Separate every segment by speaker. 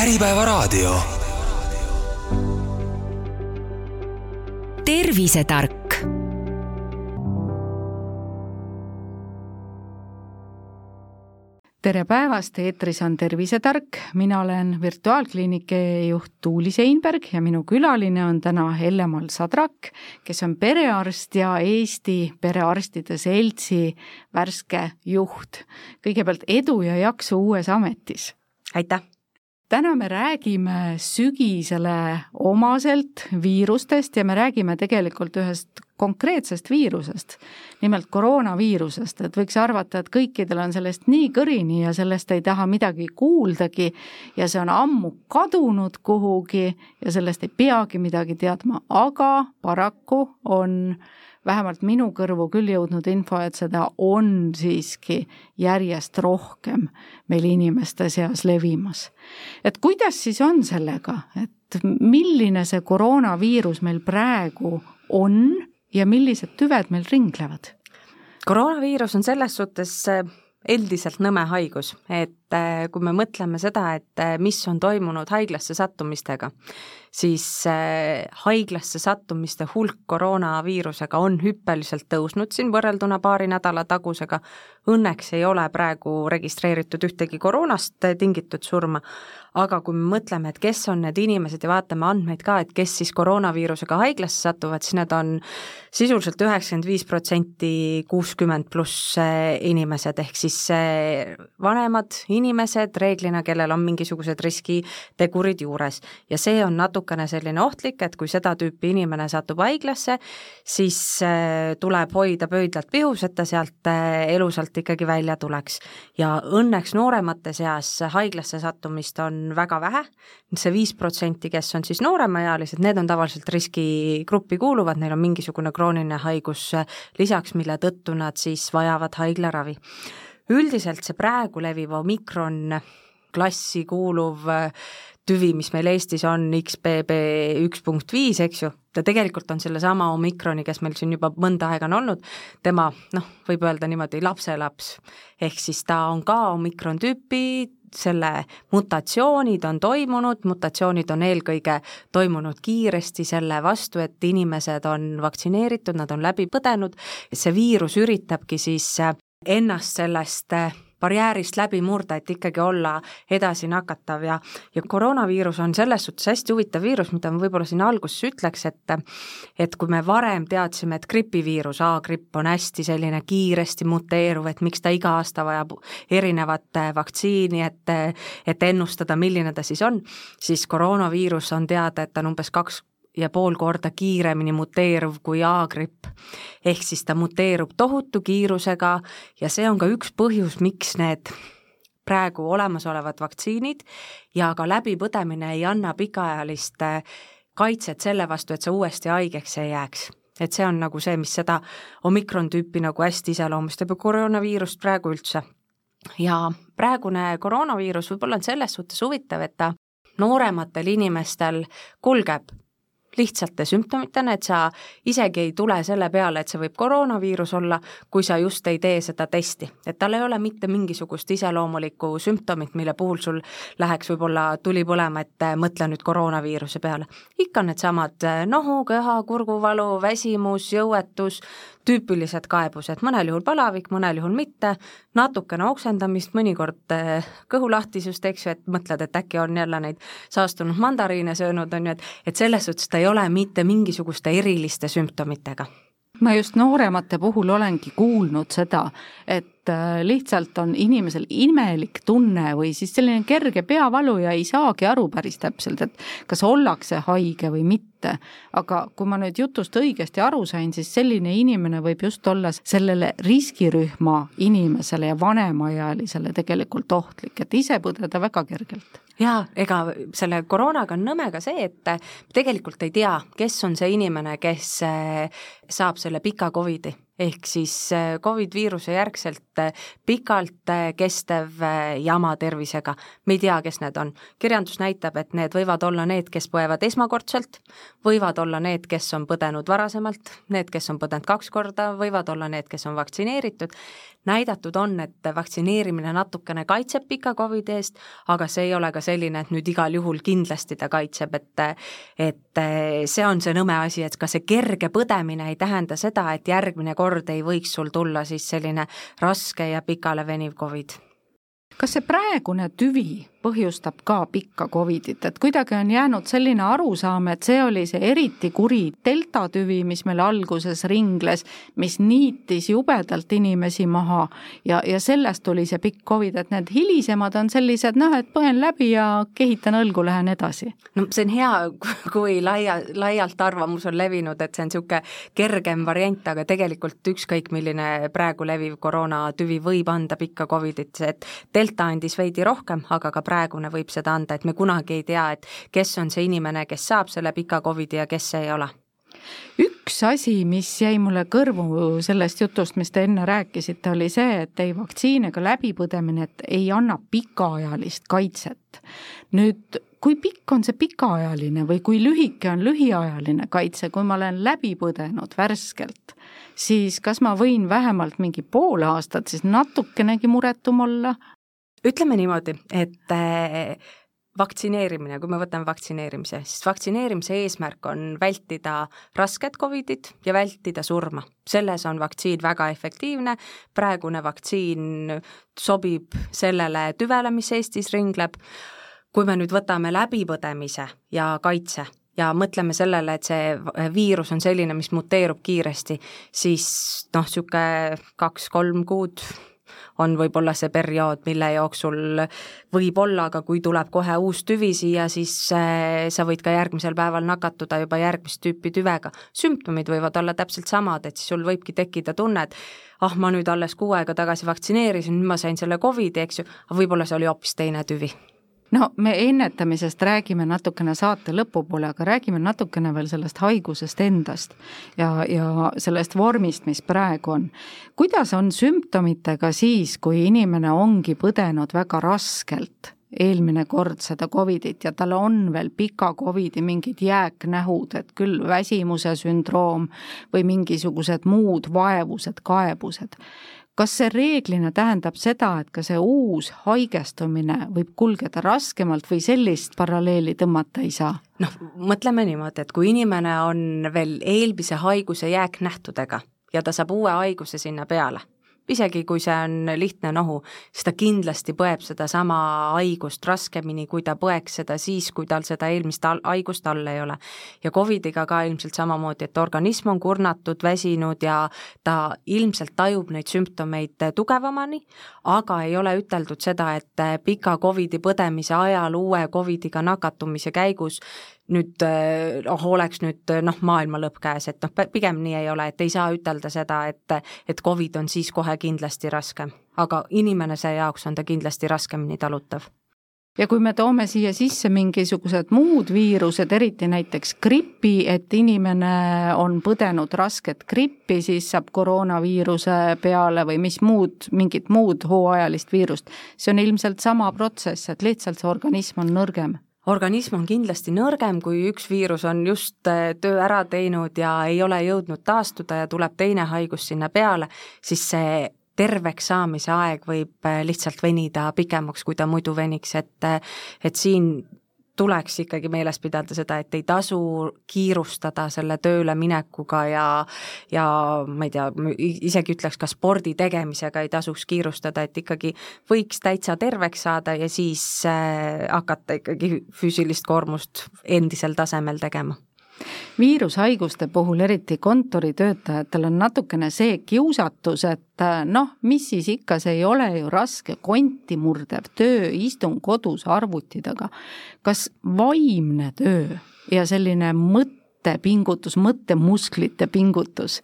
Speaker 1: Äripäevaraadio.
Speaker 2: tervisetark
Speaker 3: tere päevast, eetris on Tervisetark, mina olen virtuaalkliiniki juht Tuuli Seinberg ja minu külaline on täna Helle-Mall Sadrak, kes on perearst ja Eesti Perearstide Seltsi värske juht. kõigepealt edu ja jaksu uues ametis!
Speaker 4: aitäh!
Speaker 3: Täna me räägime sügisele omaselt viirustest ja me räägime tegelikult ühest konkreetsest viirusest, nimelt koroonaviirusest, et võiks arvata, et kõikidel on sellest nii kõrini ja sellest ei taha midagi kuuldagi ja see on ammu kadunud kuhugi ja sellest ei peagi midagi teadma, aga paraku on vähemalt minu kõrvu küll jõudnud info, et seda on siiski järjest rohkem meil inimeste seas levimas. et kuidas siis on sellega, et milline see koroonaviirus meil praegu on ja millised tüved meil ringlevad?
Speaker 4: koroonaviirus on selles suhtes äh, endiselt nõme haigus, et äh, kui me mõtleme seda, et äh, mis on toimunud haiglasse sattumistega, siis haiglasse sattumiste hulk koroonaviirusega on hüppeliselt tõusnud siin võrrelduna paari nädala tagusega. Õnneks ei ole praegu registreeritud ühtegi koroonast tingitud surma, aga kui me mõtleme, et kes on need inimesed ja vaatame andmeid ka, et kes siis koroonaviirusega haiglasse satuvad, siis need on sisuliselt üheksakümmend viis protsenti kuuskümmend pluss inimesed, ehk siis vanemad inimesed reeglina, kellel on mingisugused riskitegurid juures. ja see on natukene selline ohtlik, et kui seda tüüpi inimene satub haiglasse, siis eh, tuleb hoida pöidlalt pihus, et ta sealt elusalt ikkagi välja tuleks. ja õnneks nooremate seas haiglasse sattumist on väga vähe, see viis protsenti, kes on siis nooremaealised, need on tavaliselt riskigruppi kuuluvad, neil on mingisugune krooniline haigus lisaks, mille tõttu nad siis vajavad haiglaravi. üldiselt see praegu leviv omikron klassi kuuluv tüvi, mis meil Eestis on XBB üks punkt viis, eks ju, ta tegelikult on sellesama omikroni, kes meil siin juba mõnda aega on olnud, tema noh, võib öelda niimoodi lapselaps. ehk siis ta on ka omikron tüüpi, selle mutatsioonid on toimunud, mutatsioonid on eelkõige toimunud kiiresti selle vastu, et inimesed on vaktsineeritud, nad on läbi põdenud, see viirus üritabki siis ennast sellest barjäärist läbi murda, et ikkagi olla edasi nakatav ja ja koroonaviirus on selles suhtes hästi huvitav viirus, mida ma võib-olla siin alguses ütleks, et et kui me varem teadsime, et gripiviirus, A-gripp on hästi selline kiiresti muteeruv, et miks ta iga aasta vajab erinevat vaktsiini, et et ennustada, milline ta siis on, siis koroonaviirus on teada, et ta on umbes kaks ja pool korda kiiremini muteeruv kui A-gripp. ehk siis ta muteerub tohutu kiirusega ja see on ka üks põhjus, miks need praegu olemasolevad vaktsiinid ja ka läbipõdemine ei anna pikaajalist äh, kaitset selle vastu, et sa uuesti haigeks ei jääks. et see on nagu see, mis seda omikron tüüpi nagu hästi iseloomustab ja koroonaviirust praegu üldse. ja praegune koroonaviirus võib-olla on selles suhtes huvitav, et ta noorematel inimestel kulgeb lihtsate sümptomitena, et sa isegi ei tule selle peale, et see võib koroonaviirus olla, kui sa just ei tee seda testi. et tal ei ole mitte mingisugust iseloomulikku sümptomit, mille puhul sul läheks võib-olla tuli põlema, et mõtle nüüd koroonaviiruse peale. ikka needsamad nohu, köha, kurguvalu, väsimus, jõuetus, tüüpilised kaebused, mõnel juhul palavik, mõnel juhul mitte, natukene oksendamist, mõnikord eh, kõhulahtisust, eks ju, et mõtled, et äkki on jälle neid saastunud mandariine söönud, on ju, et et selles suhtes ta ei ole mitte mingisuguste eriliste sümptomitega.
Speaker 3: Ma just nooremate puhul olengi kuulnud seda, et äh, lihtsalt on inimesel imelik tunne või siis selline kerge peavalu ja ei saagi aru päris täpselt, et kas ollakse haige või mitte. Aga kui ma nüüd jutust õigesti aru sain, siis selline inimene võib just olla sellele riskirühma inimesele ja vanemaealisele tegelikult ohtlik, et ise põdeda väga kergelt.
Speaker 4: Jaa, ega selle koroonaga on nõme ka see, et tegelikult ei tea, kes on see inimene, kes eh, saab selle pika Covidi ehk siis äh, Covid viiruse järgselt äh, pikalt äh, kestev jama tervisega. me ei tea, kes need on. kirjandus näitab, et need võivad olla need, kes põevad esmakordselt, võivad olla need, kes on põdenud varasemalt, need, kes on põdenud kaks korda, võivad olla need, kes on vaktsineeritud. Näidatud on, et vaktsineerimine natukene kaitseb pika Covidi eest, aga see ei ole ka selline, et nüüd igal juhul kindlasti ta kaitseb, et et see on see nõme asi, et ka see kerge põdemine ei tähenda seda, et järgmine kord ei võiks sul tulla siis selline raske ja pikaleveniv Covid.
Speaker 3: Kas see praegune tüvi põhjustab ka pikka Covidit, et kuidagi on jäänud selline arusaam, et see oli see eriti kuri delta tüvi, mis meil alguses ringles, mis niitis jubedalt inimesi maha ja, ja sellest tuli see pikk Covid, et need hilisemad on sellised noh, et põen läbi ja kehitan õlgu, lähen edasi.
Speaker 4: no see on hea, kui laia, laialt arvamus on levinud, et see on niisugune kergem variant, aga tegelikult ükskõik, milline praegu leviv koroonatüvi võib anda pikka Covidit, see et delta andis veidi rohkem, aga ka praegune võib seda anda, et me kunagi ei tea, et kes on see inimene, kes saab selle pika Covidi ja kes ei ole
Speaker 3: üks asi, mis jäi mulle kõrvu sellest jutust, mis te enne rääkisite, oli see, et ei vaktsiin ega läbipõdemine, et ei anna pikaajalist kaitset. nüüd, kui pikk on see pikaajaline või kui lühike on lühiajaline kaitse, kui ma olen läbi põdenud värskelt, siis kas ma võin vähemalt mingi pool aastat siis natukenegi muretum olla
Speaker 4: ütleme niimoodi, et äh, vaktsineerimine, kui me võtame vaktsineerimise, siis vaktsineerimise eesmärk on vältida rasket Covidit ja vältida surma. selles on vaktsiin väga efektiivne, praegune vaktsiin sobib sellele tüvele, mis Eestis ringleb, kui me nüüd võtame läbipõdemise ja kaitse, ja mõtleme sellele, et see viirus on selline, mis muteerub kiiresti, siis noh, niisugune kaks-kolm kuud on võib-olla see periood, mille jooksul võib-olla, aga kui tuleb kohe uus tüvi siia, siis äh, sa võid ka järgmisel päeval nakatuda juba järgmist tüüpi tüvega. sümptomid võivad olla täpselt samad, et siis sul võibki tekkida tunne, et ah, ma nüüd alles kuu aega tagasi vaktsineerisin, nüüd ma sain selle Covidi, eks ju, aga võib-olla see oli hoopis teine tüvi
Speaker 3: no me ennetamisest räägime natukene saate lõpupoole, aga räägime natukene veel sellest haigusest endast ja, ja sellest vormist, mis praegu on. kuidas on sümptomitega siis, kui inimene ongi põdenud väga raskelt eelmine kord seda Covidit ja tal on veel pika Covidi mingid jääknähud, et küll väsimuse sündroom või mingisugused muud vaevused, kaebused kas see reeglina tähendab seda, et ka see uus haigestumine võib kulgeda raskemalt või sellist paralleeli tõmmata ei saa?
Speaker 4: noh, mõtleme niimoodi, et kui inimene on veel eelmise haiguse jääknähtudega ja ta saab uue haiguse sinna peale isegi kui see on lihtne nohu, siis ta kindlasti põeb sedasama haigust raskemini, kui ta põeks seda siis, kui tal seda eelmist haigust all ei ole. ja Covidiga ka ilmselt samamoodi, et organism on kurnatud, väsinud ja ta ilmselt tajub neid sümptomeid tugevamani, aga ei ole üteldud seda, et pika Covidi põdemise ajal uue Covidiga nakatumise käigus nüüd noh, oleks nüüd noh, maailma lõpp käes, et noh, pigem nii ei ole, et ei saa ütelda seda, et et Covid on siis kohe kindlasti raskem, aga inimese jaoks on ta kindlasti raskemini talutav.
Speaker 3: Ja kui me toome siia sisse mingisugused muud viirused, eriti näiteks gripi, et inimene on põdenud rasket grippi, siis saab koroonaviiruse peale või mis muud, mingit muud hooajalist viirust, see on ilmselt sama protsess, et lihtsalt see organism on nõrgem
Speaker 4: organism on kindlasti nõrgem, kui üks viirus on just äh, töö ära teinud ja ei ole jõudnud taastuda ja tuleb teine haigus sinna peale, siis see terveks saamise aeg võib äh, lihtsalt venida pikemaks, kui ta muidu veniks, et äh, et siin tuleks ikkagi meeles pidada seda, et ei tasu kiirustada selle tööle minekuga ja ja ma ei tea, isegi ütleks ka spordi tegemisega ei tasuks kiirustada, et ikkagi võiks täitsa terveks saada ja siis äh, hakata ikkagi füüsilist koormust endisel tasemel tegema
Speaker 3: viirushaiguste puhul, eriti kontoritöötajatel, on natukene see kiusatus, et äh, noh, mis siis ikka, see ei ole ju raske konti murdev töö, istun kodus arvuti taga. kas vaimne töö ja selline mõttepingutus, mõttemusklite pingutus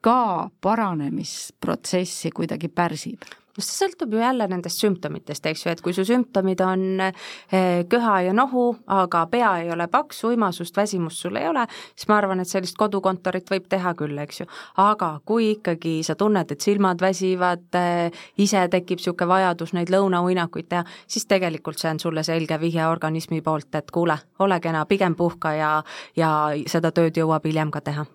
Speaker 3: ka paranemisprotsessi kuidagi pärsib?
Speaker 4: No see sõltub ju jälle nendest sümptomitest, eks ju, et kui su sümptomid on eh, köha ja nohu, aga pea ei ole paks, uimasust, väsimust sul ei ole, siis ma arvan, et sellist kodukontorit võib teha küll, eks ju. aga kui ikkagi sa tunned, et silmad väsivad, eh, ise tekib niisugune vajadus neid lõunauinakuid teha, siis tegelikult see on sulle selge vihje organismi poolt, et kuule, ole kena, pigem puhka ja, ja seda tööd jõuab hiljem ka teha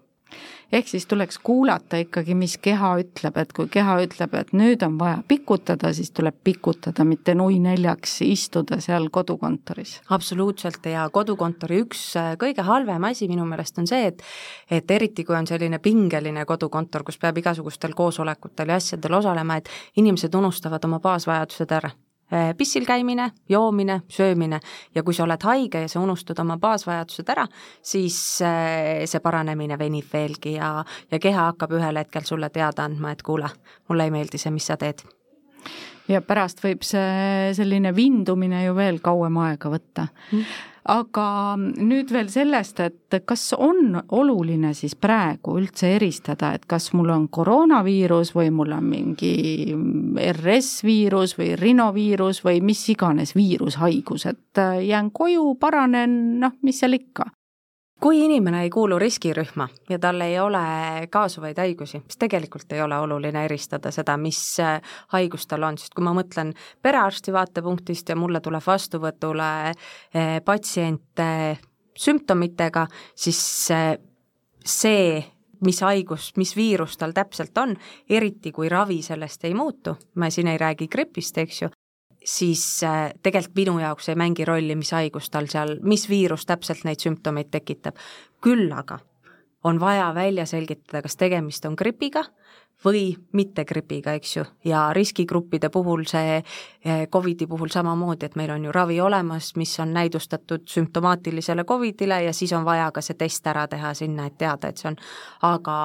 Speaker 3: ehk siis tuleks kuulata ikkagi, mis keha ütleb, et kui keha ütleb, et nüüd on vaja pikutada, siis tuleb pikutada, mitte nui neljaks istuda seal kodukontoris.
Speaker 4: absoluutselt ja kodukontori üks äh, kõige halvem asi minu meelest on see, et et eriti, kui on selline pingeline kodukontor, kus peab igasugustel koosolekutel ja asjadel osalema, et inimesed unustavad oma baasvajadused ära pissil käimine, joomine, söömine. Ja kui sa oled haige ja sa unustad oma baasvajadused ära, siis äh, see paranemine venib veelgi ja, ja keha hakkab ühel hetkel sulle teada andma, et kuule, mulle ei meeldi see, mis sa teed.
Speaker 3: ja pärast võib see selline vindumine ju veel kauem aega võtta. Mm aga nüüd veel sellest, et kas on oluline siis praegu üldse eristada, et kas mul on koroonaviirus või mul on mingi RS-viirus või rinoviirus või mis iganes viirushaigus, et jään koju, paranen, noh, mis seal ikka
Speaker 4: kui inimene ei kuulu riskirühma ja tal ei ole kaasuvaid haigusi, siis tegelikult ei ole oluline eristada seda, mis äh, haigus tal on, sest kui ma mõtlen perearsti vaatepunktist ja mulle tuleb vastuvõtule äh, patsient sümptomitega, siis äh, see, mis haigus, mis viirus tal täpselt on, eriti kui ravi sellest ei muutu, ma siin ei räägi gripist, eks ju, siis äh, tegelikult minu jaoks ei mängi rolli, mis haigus tal seal, mis viirus täpselt neid sümptomeid tekitab. küll aga on vaja välja selgitada, kas tegemist on gripiga või mitte gripiga, eks ju, ja riskigruppide puhul see äh, Covidi puhul samamoodi, et meil on ju ravi olemas, mis on näidustatud sümptomaatilisele Covidile ja siis on vaja ka see test ära teha sinna, et teada, et see on, aga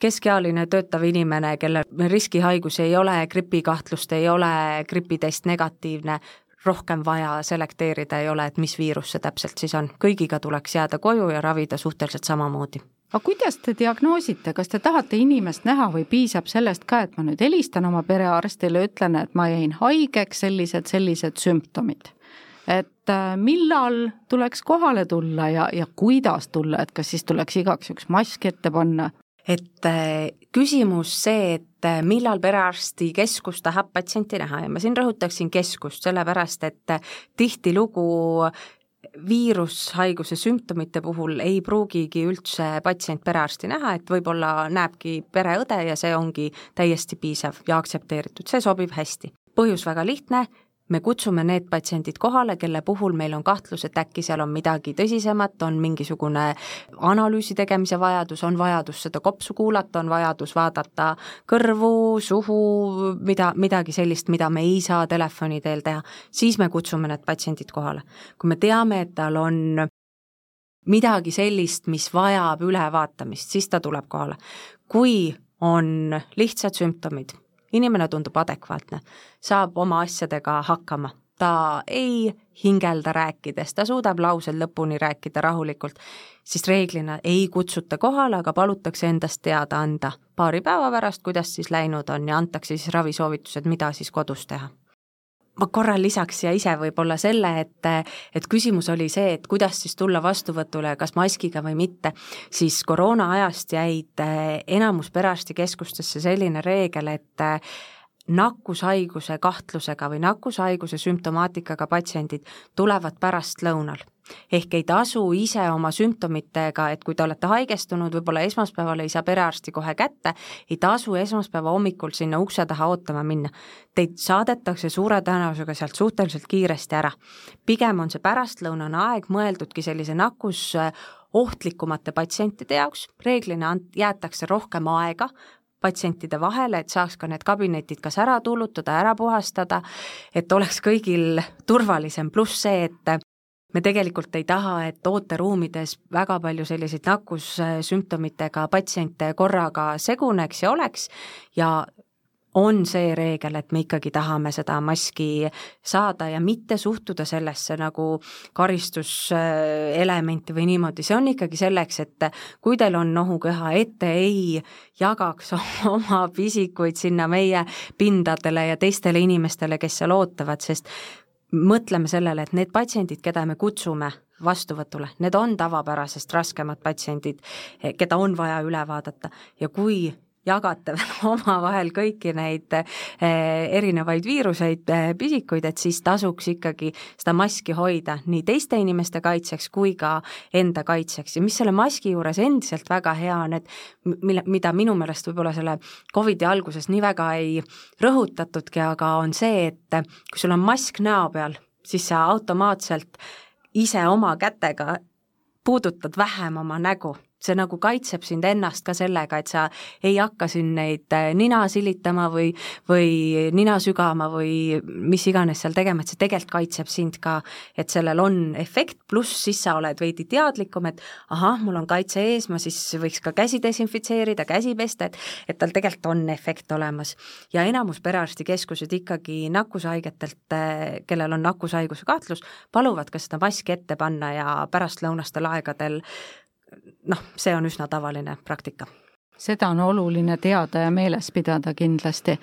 Speaker 4: keskealine töötav inimene, kellel riskihaigus ei ole, gripikahtlust ei ole, gripitest negatiivne, rohkem vaja selekteerida ei ole, et mis viirus see täpselt siis on. kõigiga tuleks jääda koju ja ravida suhteliselt samamoodi.
Speaker 3: aga kuidas te diagnoosite, kas te tahate inimest näha või piisab sellest ka, et ma nüüd helistan oma perearstile, ütlen, et ma jäin haigeks, sellised, sellised sümptomid? et äh, millal tuleks kohale tulla ja, ja kuidas tulla, et kas siis tuleks igaks juhuks mask ette panna
Speaker 4: et äh, küsimus see, et äh, millal perearstikeskus tahab patsienti näha. Ja ma siin rõhutaksin keskust, sellepärast et äh, tihtilugu viirushaiguse sümptomite puhul ei pruugigi üldse patsient perearsti näha, et võib-olla näebki pereõde ja see ongi täiesti piisav ja aktsepteeritud, see sobib hästi. põhjus väga lihtne, me kutsume need patsiendid kohale, kelle puhul meil on kahtlus, et äkki seal on midagi tõsisemat, on mingisugune analüüsi tegemise vajadus, on vajadus seda kopsu kuulata, on vajadus vaadata kõrvu, suhu, mida, midagi sellist, mida me ei saa telefoni teel teha, siis me kutsume need patsiendid kohale. kui me teame, et tal on midagi sellist, mis vajab ülevaatamist, siis ta tuleb kohale. kui on lihtsad sümptomid, inimene tundub adekvaatne, saab oma asjadega hakkama, ta ei hingelda rääkides, ta suudab laused lõpuni rääkida rahulikult, siis reeglina ei kutsuta kohale, aga palutakse endast teada anda. Paari päeva pärast, kuidas siis läinud on ja antakse siis ravisoovitused, mida siis kodus teha ma korra lisaks siia ise võib-olla selle, et, et küsimus oli see, et kuidas siis tulla vastuvõtule, kas maskiga või mitte, siis koroona ajast jäid eh, enamus perearstikeskustesse selline reegel, et nakkushaiguse kahtlusega või nakkushaiguse sümptomaatikaga patsiendid tulevad pärastlõunal ehk ei tasu ise oma sümptomitega, et kui te olete haigestunud, võib-olla esmaspäeval ei saa perearsti kohe kätte, ei tasu esmaspäeva hommikul sinna ukse taha ootama minna. Teid saadetakse suure tõenäosusega sealt suhteliselt kiiresti ära. pigem on see pärastlõunane aeg mõeldudki sellise nakkus ohtlikumate patsientide jaoks, reeglina jäetakse rohkem aega patsientide vahele, et saaks ka need kabinetid kas ära tullutada, ära puhastada, et oleks kõigil turvalisem, pluss see, et me tegelikult ei taha, et ooteruumides väga palju selliseid nakkussümptomitega patsiente korraga seguneks ja oleks ja on see reegel, et me ikkagi tahame seda maski saada ja mitte suhtuda sellesse nagu karistuselementi või niimoodi, see on ikkagi selleks, et kui teil on nohuköha, et te ei jagaks oma pisikuid sinna meie pindadele ja teistele inimestele, kes seal ootavad, sest mõtleme sellele, et need patsiendid, keda me kutsume vastuvõtule, need on tavapärasest raskemad patsiendid, keda on vaja üle vaadata. Ja kui jagate omavahel kõiki neid eh, erinevaid viiruseid, eh, pisikuid, et siis tasuks ikkagi seda maski hoida nii teiste inimeste kaitseks kui ka enda kaitseks. Ja mis selle maski juures endiselt väga hea on, et mille, mida minu meelest võib-olla selle Covidi alguses nii väga ei rõhutatudki, aga on see, et kui sul on mask näo peal, siis sa automaatselt ise oma kätega puudutad vähem oma nägu see nagu kaitseb sind ennast ka sellega, et sa ei hakka siin neid äh, nina silitama või, või nina sügama või mis iganes seal tegema, et see tegelikult kaitseb sind ka, et sellel on efekt, pluss siis sa oled veidi teadlikum, et ahah, mul on kaitse ees, ma siis võiks ka käsi desinfitseerida, käsi pesta, et et tal tegelikult on efekt olemas. ja enamus perearstikeskused ikkagi nakkushaigetelt, äh, kellel on nakkushaiguse kahtlus, paluvad ka seda maski ette panna ja pärastlõunastel aegadel noh, see on üsna tavaline praktika
Speaker 3: seda on oluline teada ja meeles pidada kindlasti.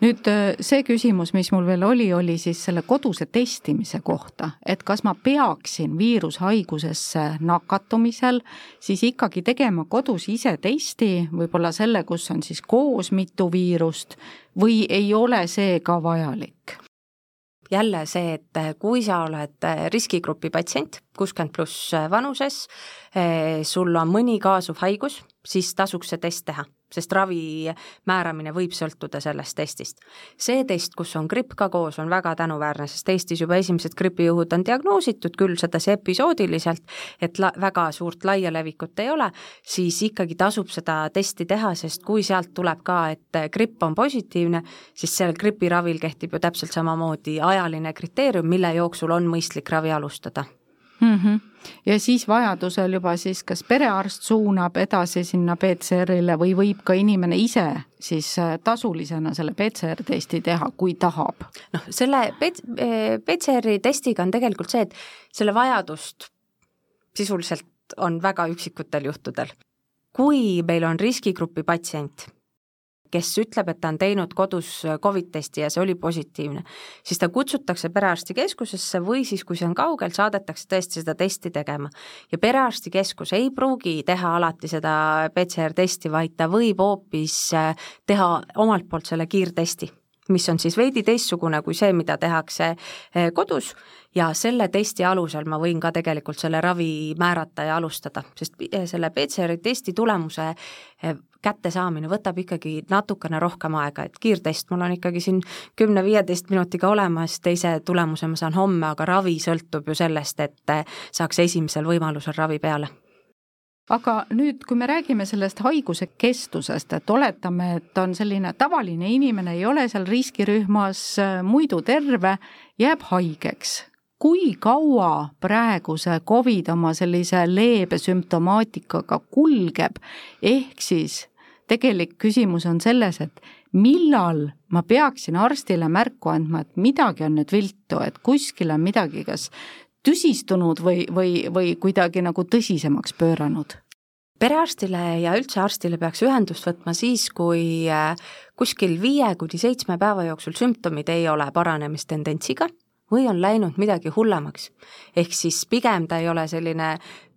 Speaker 3: nüüd äh, see küsimus, mis mul veel oli, oli siis selle koduse testimise kohta, et kas ma peaksin viirushaigusesse nakatumisel siis ikkagi tegema kodus ise testi, võib-olla selle, kus on siis koos mitu viirust või ei ole see ka vajalik?
Speaker 4: Jälle see, et eh, kui sa oled eh, riskigrupi patsient, kuuskümmend pluss eh, vanuses, sul on mõni kaasuv haigus, siis tasuks see test teha sest ravi määramine võib sõltuda sellest testist. see test, kus on gripp ka koos, on väga tänuväärne, sest Eestis juba esimesed gripijuhud on diagnoositud, küll sedasi episoodiliselt, et la-, väga suurt laia levikut ei ole, siis ikkagi tasub seda testi teha, sest kui sealt tuleb ka, et gripp on positiivne, siis sellel gripiravil kehtib ju täpselt samamoodi ajaline kriteerium, mille jooksul on mõistlik ravi alustada
Speaker 3: mm. -hmm. ja siis vajadusel juba siis kas perearst suunab edasi sinna PCR-ile või võib ka inimene ise siis äh, tasulisena selle PCR-testi teha, kui tahab?
Speaker 4: noh, selle PCR-i testiga on tegelikult see, et selle vajadust sisuliselt on väga üksikutel juhtudel. kui meil on riskigrupi patsient kes ütleb, et ta on teinud kodus Covid testi ja see oli positiivne, siis ta kutsutakse perearstikeskusesse või siis, kui see on kaugel, saadetakse tõesti seda testi tegema. ja perearstikeskus ei pruugi teha alati seda PCR-testi, vaid ta võib hoopis äh, teha omalt poolt selle kiirtesti mis on siis veidi teistsugune kui see, mida tehakse äh, kodus. Ja selle testi alusel ma võin ka tegelikult selle ravi määrata ja alustada, sest selle PCR-i testi tulemuse äh, kättesaamine võtab ikkagi natukene rohkem aega, et kiirtest mul on ikkagi siin kümne-viieteist minutiga olemas, teise tulemuse ma saan homme, aga ravi sõltub ju sellest, et saaks esimesel võimalusel ravi peale
Speaker 3: aga nüüd, kui me räägime sellest haiguse kestusest, et oletame, et on selline tavaline inimene, ei ole seal riskirühmas, muidu terve, jääb haigeks. Kui kaua praegu see Covid oma sellise leebe sümptomaatikaga kulgeb, ehk siis tegelik küsimus on selles, et millal ma peaksin arstile märku andma, et midagi on nüüd viltu, et kuskil on midagi kas tüsistunud või, või, või kuidagi nagu tõsisemaks pööranud?
Speaker 4: perearstile ja üldse arstile peaks ühendust võtma siis, kui äh, kuskil viie kuni seitsme päeva jooksul sümptomid ei ole paranemist-tendentsiga või on läinud midagi hullemaks. ehk siis pigem ta ei ole selline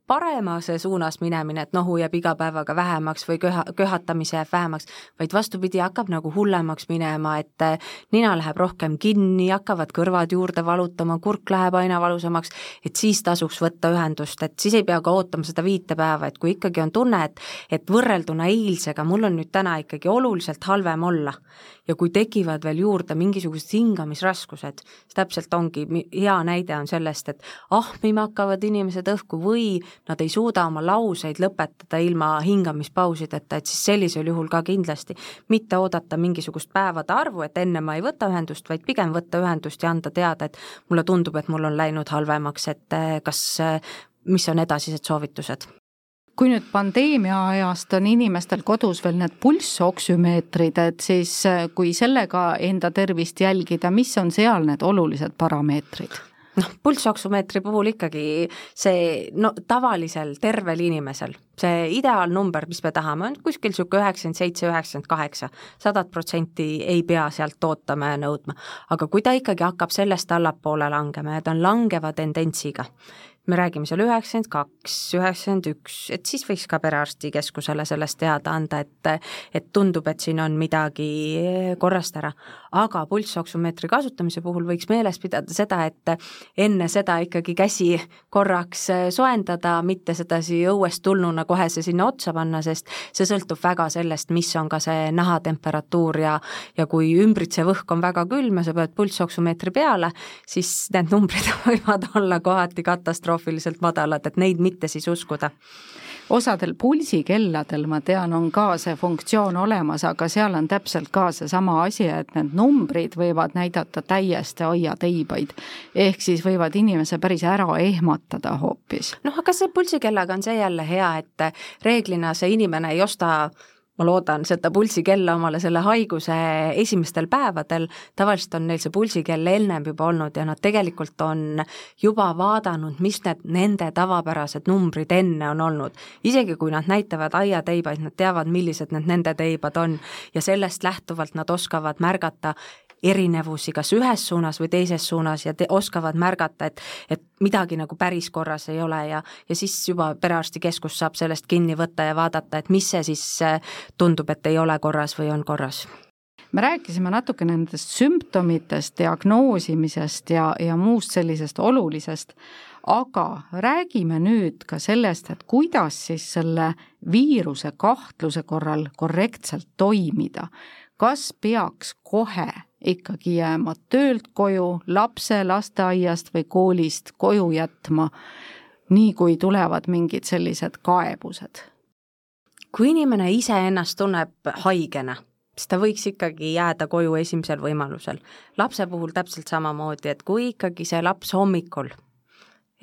Speaker 4: paremase suunas minemine, et nohu jääb iga päevaga vähemaks või köha, köhatamise jääb vähemaks, vaid vastupidi, hakkab nagu hullemaks minema, et eh, nina läheb rohkem kinni, hakkavad kõrvad juurde valutama, kurk läheb aina valusamaks, et siis tasuks võtta ühendust, et siis ei pea ka ootama seda viite päeva, et kui ikkagi on tunne, et et võrrelduna eilsega mul on nüüd täna ikkagi oluliselt halvem olla. Ja kui tekivad veel juurde mingisugused hingamisraskused, siis täpselt ongi, hea näide on sellest, et ahmima hakkavad inimesed õhku või nad ei suuda oma lauseid lõpetada ilma hingamispausideta, et siis sellisel juhul ka kindlasti mitte oodata mingisugust päevade arvu, et enne ma ei võta ühendust, vaid pigem võtta ühendust ja anda teada, et mulle tundub, et mul on läinud halvemaks, et eh, kas, eh, mis on edasised soovitused
Speaker 3: kui nüüd pandeemia ajast on inimestel kodus veel need pulssoksümeetrid, et siis äh, kui sellega enda tervist jälgida, mis on seal need olulised parameetrid?
Speaker 4: Noh, pulssoksümeetri puhul ikkagi see no tavalisel tervel inimesel see ideaalnumber, mis me tahame, on kuskil niisugune üheksakümmend seitse, üheksakümmend kaheksa. sadat protsenti ei pea sealt ootama ja nõudma. aga kui ta ikkagi hakkab sellest allapoole langema ja ta on langeva tendentsiga, me räägime seal üheksakümmend kaks, üheksakümmend üks, et siis võiks ka perearstikeskusele sellest teada anda, et et tundub, et siin on midagi korrast ära. aga pulssoksümeetri kasutamise puhul võiks meeles pidada seda, et enne seda ikkagi käsi korraks soojendada, mitte sedasi õuest tulnuna kohe see sinna otsa panna, sest see sõltub väga sellest, mis on ka see nahatemperatuur ja ja kui ümbritsev õhk on väga külm ja sa pead pulssoksümeetri peale, siis need numbrid võivad olla kohati katastroofiliselt katastroofiliselt madalad, et neid mitte siis uskuda
Speaker 3: osadel pulsikelladel, ma tean, on ka see funktsioon olemas, aga seal on täpselt ka seesama asi, et need numbrid võivad näidata täiesti aiateibaid. ehk siis võivad inimese päris ära ehmatada hoopis.
Speaker 4: noh, aga see pulsikellaga on see jälle hea, et reeglina see inimene ei osta ma loodan, seda pulsikella omale selle haiguse esimestel päevadel, tavaliselt on neil see pulsikell ennem juba olnud ja nad tegelikult on juba vaadanud, mis need nende tavapärased numbrid enne on olnud. isegi kui nad näitavad aiateibaid, nad teavad, millised need nende teibad on ja sellest lähtuvalt nad oskavad märgata, erinevusi kas ühes suunas või teises suunas ja te oskavad märgata, et, et midagi nagu päris korras ei ole ja, ja siis juba perearstikeskus saab sellest kinni võtta ja vaadata, et mis see siis äh, tundub, et ei ole korras või on korras
Speaker 3: me rääkisime natuke nendest sümptomitest, diagnoosimisest ja, ja muust sellisest olulisest, aga räägime nüüd ka sellest, et kuidas siis selle viiruse kahtluse korral korrektselt toimida. kas peaks kohe ikkagi jääma töölt koju, lapse lasteaiast või koolist koju jätma, nii kui tulevad mingid sellised kaebused?
Speaker 4: kui inimene iseennast tunneb haigena, siis ta võiks ikkagi jääda koju esimesel võimalusel. lapse puhul täpselt samamoodi, et kui ikkagi see laps hommikul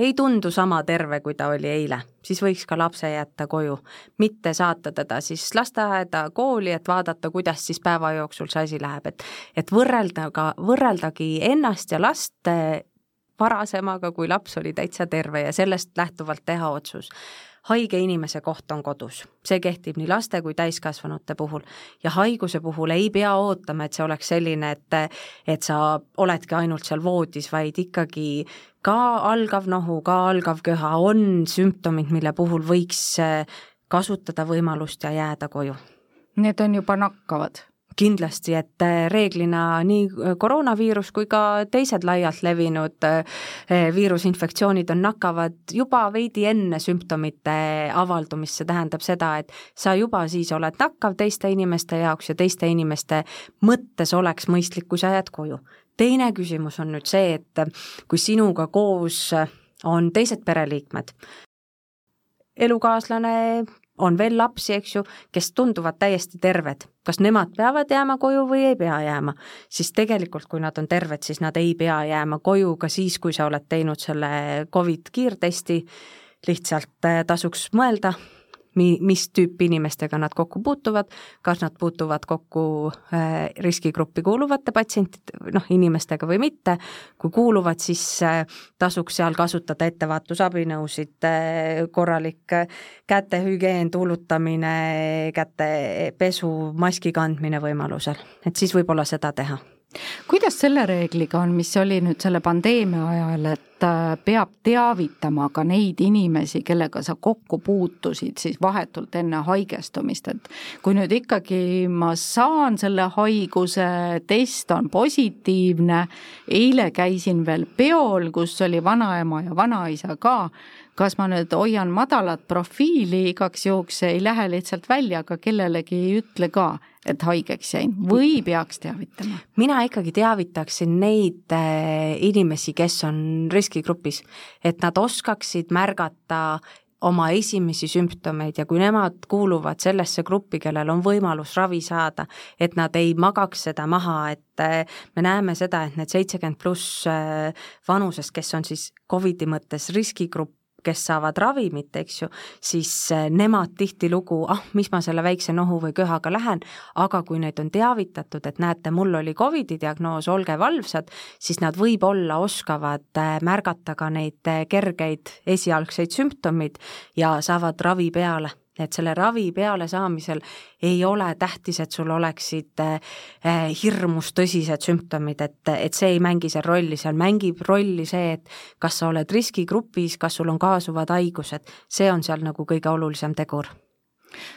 Speaker 4: ei tundu sama terve, kui ta oli eile, siis võiks ka lapse jätta koju, mitte saata teda siis lasteaeda, kooli, et vaadata, kuidas siis päeva jooksul see asi läheb, et et võrrelda ka, võrreldagi ennast ja last varasemaga, kui laps oli täitsa terve ja sellest lähtuvalt teha otsus haige inimese koht on kodus, see kehtib nii laste kui täiskasvanute puhul. ja haiguse puhul ei pea ootama, et see oleks selline, et, et sa oledki ainult seal voodis, vaid ikkagi ka algav nohu, ka algav köha on sümptomid, mille puhul võiks kasutada võimalust ja jääda koju.
Speaker 3: Need on juba nakkavad
Speaker 4: kindlasti, et äh, reeglina nii äh, koroonaviirus kui ka teised laialt levinud äh, viirusinfektsioonid on nakkavad juba veidi enne sümptomite avaldumist, see tähendab seda, et sa juba siis oled nakkav teiste inimeste jaoks ja teiste inimeste mõttes oleks mõistlik, kui sa jääd koju. teine küsimus on nüüd see, et kui sinuga koos on teised pereliikmed, elukaaslane, on veel lapsi, eks ju, kes tunduvad täiesti terved, kas nemad peavad jääma koju või ei pea jääma, siis tegelikult, kui nad on terved, siis nad ei pea jääma koju ka siis, kui sa oled teinud selle Covid kiirtesti, lihtsalt äh, tasuks mõelda, mi-, mis tüüpi inimestega nad kokku puutuvad, kas nad puutuvad kokku äh, riskigruppi kuuluvate patsientide, noh, inimestega või mitte, kui kuuluvad, siis äh, tasuks seal kasutada ettevaatusabinõusid, äh, korralik kätehügieen, tuulutamine, kätepesu, maski kandmine võimalusel, et siis võib-olla seda teha
Speaker 3: kuidas selle reegliga on, mis oli nüüd selle pandeemia ajal, et äh, peab teavitama ka neid inimesi, kellega sa kokku puutusid siis vahetult enne haigestumist, et kui nüüd ikkagi ma saan selle haiguse, test on positiivne, eile käisin veel peol, kus oli vanaema ja vanaisa ka, kas ma nüüd hoian madalat profiili igaks juhuks, ei lähe lihtsalt välja, aga kellelegi ei ütle ka, et haigeks jäin või peaks teavitama?
Speaker 4: mina ikkagi teavitaksin neid äh, inimesi, kes on riskigrupis, et nad oskaksid märgata oma esimesi sümptomeid ja kui nemad kuuluvad sellesse gruppi, kellel on võimalus ravi saada, et nad ei magaks seda maha, et äh, me näeme seda, et need seitsekümmend pluss äh, vanusest, kes on siis Covidi mõttes riskigrupp, kes saavad ravimit, eks ju, siis äh, nemad tihtilugu, ah, mis ma selle väikse nohu või köhaga lähen, aga kui neid on teavitatud, et näete, mul oli Covidi diagnoos, olge valvsad, siis nad võib-olla oskavad äh, märgata ka neid äh, kergeid esialgseid sümptomeid ja saavad ravi peale et selle ravi pealesaamisel ei ole tähtis, et sul oleksid äh, hirmus tõsised sümptomid, et, et see ei mängi seal rolli, seal mängib rolli see, et kas sa oled riskigrupis, kas sul on kaasuvad haigused, see on seal nagu kõige olulisem tegur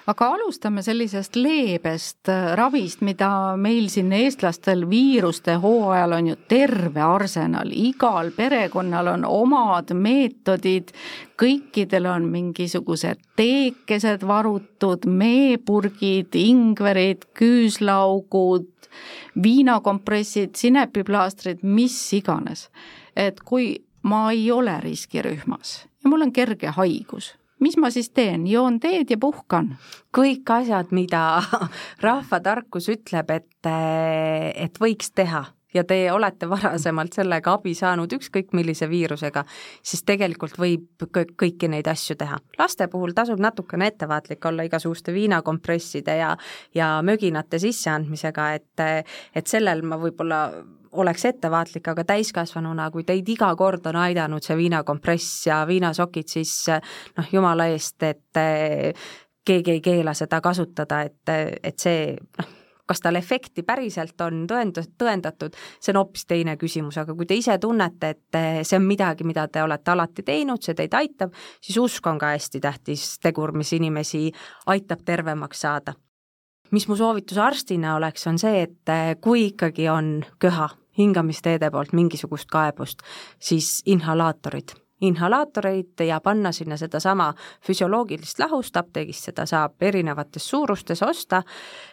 Speaker 3: aga alustame sellisest leebest äh, ravist, mida meil siin eestlastel viiruste hooajal on ju terve arsenal, igal perekonnal on omad meetodid, kõikidel on mingisugused teekesed varutud, meepurgid, ingverid, küüslaugud, viinakompressid, sinepiplaastrid, mis iganes. et kui ma ei ole riskirühmas ja mul on kerge haigus mis ma siis teen, joon teed ja puhkan?
Speaker 4: kõik asjad, mida rahvatarkus ütleb, et, et võiks teha ja te olete varasemalt sellega abi saanud ükskõik millise viirusega, siis tegelikult võib kõiki neid asju teha. laste puhul tasub natukene ettevaatlik olla igasuguste viinakompresside ja, ja möginate sisseandmisega, et, et sellel ma võib-olla oleks ettevaatlik, aga täiskasvanuna, kui teid iga kord on aidanud see viinakompress ja viinasokid, siis noh, jumala eest, et keegi ei keela seda kasutada, et, et see noh, kas tal efekti päriselt on tõend-, tõendatud, see on hoopis teine küsimus, aga kui te ise tunnete, et eh, see on midagi, mida te olete alati teinud, see teid aitab, siis usk on ka hästi tähtis tegur, mis inimesi aitab tervemaks saada. Mis mu soovitus arstina oleks, on see, et eh, kui ikkagi on köha, hingamisteede poolt mingisugust kaebust, siis inhalaatorid inhalaatoreid ja panna sinna sedasama füsioloogilist lahust, apteegist seda saab erinevates suurustes osta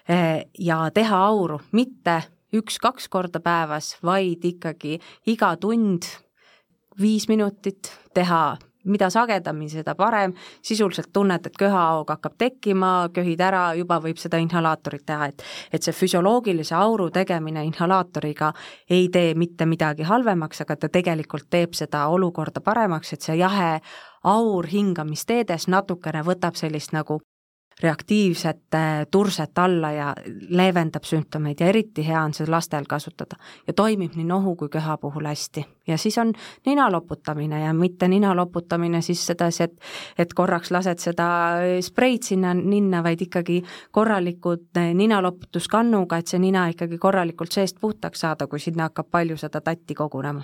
Speaker 4: eh, ja teha auru, mitte üks-kaks korda päevas, vaid ikkagi iga tund viis minutit teha mida sagedamini, seda parem, sisuliselt tunned, et köhahoog hakkab tekkima, köhid ära, juba võib seda inhalaatorit teha, et et see füsioloogilise auru tegemine inhalaatoriga ei tee mitte midagi halvemaks, aga ta tegelikult teeb seda olukorda paremaks, et see jahe aur hingamisteedes natukene võtab sellist nagu reaktiivset turset alla ja leevendab sümptomeid ja eriti hea on seda lastel kasutada. ja toimib nii nohu kui köha puhul hästi. ja siis on nina loputamine ja mitte nina loputamine siis sedasi, et et korraks lased seda spreid sinna ninna, vaid ikkagi korralikud ninaloputuskannuga, et see nina ikkagi korralikult seest puhtaks saada, kui sinna hakkab palju seda tatti kogunema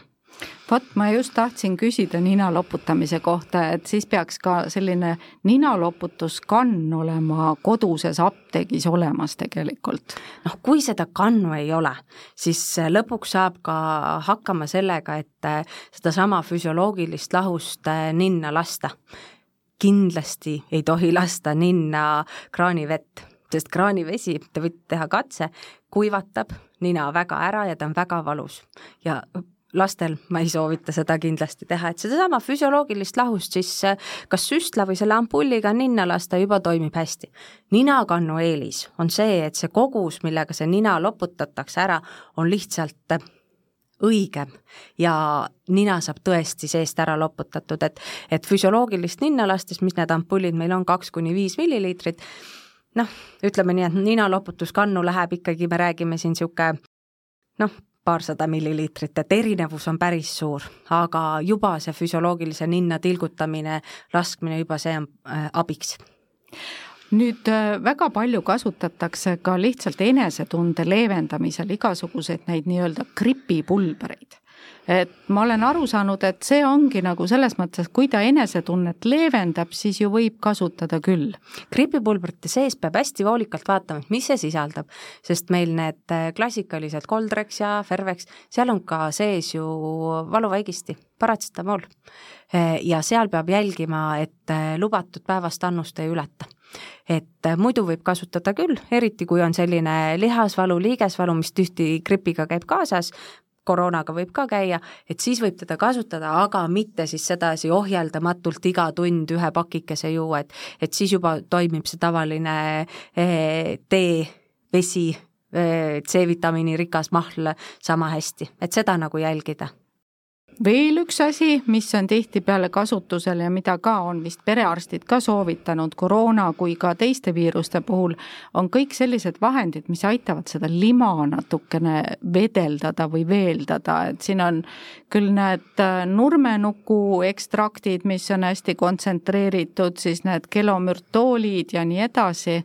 Speaker 3: vot, ma just tahtsin küsida nina loputamise kohta, et siis peaks ka selline ninaloputuskann olema koduses apteegis olemas tegelikult.
Speaker 4: noh, kui seda kannu ei ole, siis lõpuks saab ka hakkama sellega, et sedasama füsioloogilist lahust ninna lasta. kindlasti ei tohi lasta ninna kraanivett sest kraanivesi, te võite teha katse, kuivatab nina väga ära ja ta on väga valus. ja lastel ma ei soovita seda kindlasti teha, et sedasama füsioloogilist lahust siis äh, kas süstla või selle ampulliga ninna lasta juba toimib hästi. ninakannu eelis on see, et see kogus, millega see nina loputatakse ära, on lihtsalt äh, õigem ja nina saab tõesti seest ära loputatud, et, et füsioloogilist ninna lastes, mis need ampullid meil on, kaks kuni viis milliliitrit, noh, ütleme nii, et ninaloputuskannu läheb ikkagi, me räägime siin niisugune noh, paarsada milliliitrit, et erinevus on päris suur, aga juba see füsioloogilise ninna tilgutamine, laskmine, juba see on äh, abiks.
Speaker 3: Nüüd äh, väga palju kasutatakse ka lihtsalt enesetunde leevendamisel igasuguseid neid nii-öelda gripipulbereid et ma olen aru saanud, et see ongi nagu selles mõttes, kui ta enesetunnet leevendab, siis ju võib kasutada küll.
Speaker 4: gripipulbrite sees peab hästi hoolikalt vaatama, et mis see sisaldab, sest meil need äh, klassikalised Coldrex ja Fervex, seal on ka sees ju valuvaigisti, paratsetamool. Äh, ja seal peab jälgima, et äh, lubatud päevast annust ei ületa et muidu võib kasutada küll, eriti kui on selline lihasvalu, liigesvalu, mis tihti gripiga käib kaasas, koroonaga võib ka käia, et siis võib teda kasutada, aga mitte siis sedasi ohjeldamatult iga tund ühe pakikese juua, et et siis juba toimib see tavaline eh, tee, vesi, eh, C-vitamiini rikas mahl sama hästi, et seda nagu jälgida
Speaker 3: veel üks asi, mis on tihtipeale kasutusel ja mida ka on vist perearstid ka soovitanud koroona kui ka teiste viiruste puhul, on kõik sellised vahendid, mis aitavad seda lima natukene vedeldada või veeldada, et siin on küll need äh, nurmenuku ekstraktid, mis on hästi kontsentreeritud, siis need kelomürtoolid ja nii edasi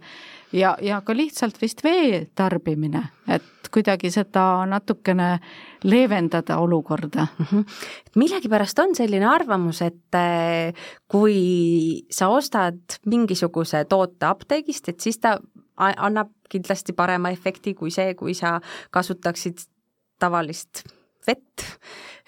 Speaker 3: ja, ja ka lihtsalt vist vee tarbimine, et kuidagi seda natukene leevendada olukorda mm.
Speaker 4: -hmm. millegipärast on selline arvamus, et eh, kui sa ostad mingisuguse toote apteegist, et siis ta annab kindlasti parema efekti kui see, kui sa kasutaksid tavalist vett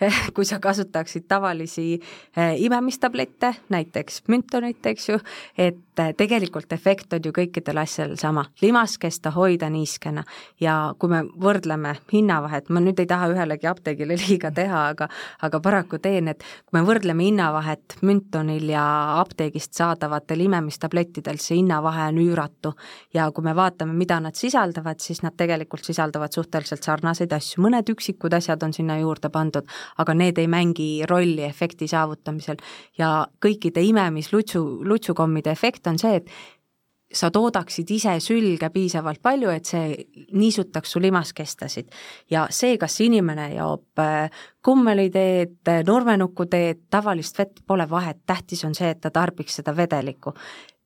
Speaker 4: kui sa kasutaksid tavalisi eh, imemistablette, näiteks müntonit, eks ju, et eh, tegelikult efekt on ju kõikidel asjadel sama, limaskesta hoida niiskena. Ja kui me võrdleme hinnavahet, ma nüüd ei taha ühelegi apteegile liiga teha, aga aga paraku teen, et kui me võrdleme hinnavahet müntonil ja apteegist saadavatel imemistablettidel, see hinnavahe on üüratu. Ja kui me vaatame, mida nad sisaldavad, siis nad tegelikult sisaldavad suhteliselt sarnaseid asju, mõned üksikud asjad on sinna juurde pandud, aga need ei mängi rolli efekti saavutamisel. ja kõikide imemislutsu, lutsukommide efekt on see, et sa toodaksid ise sülge piisavalt palju, et see niisutaks su limaskestasid. ja see, kas inimene joob äh, kummeliteed, nurmenukuteed, tavalist vett, pole vahet, tähtis on see, et ta tarbiks seda vedelikku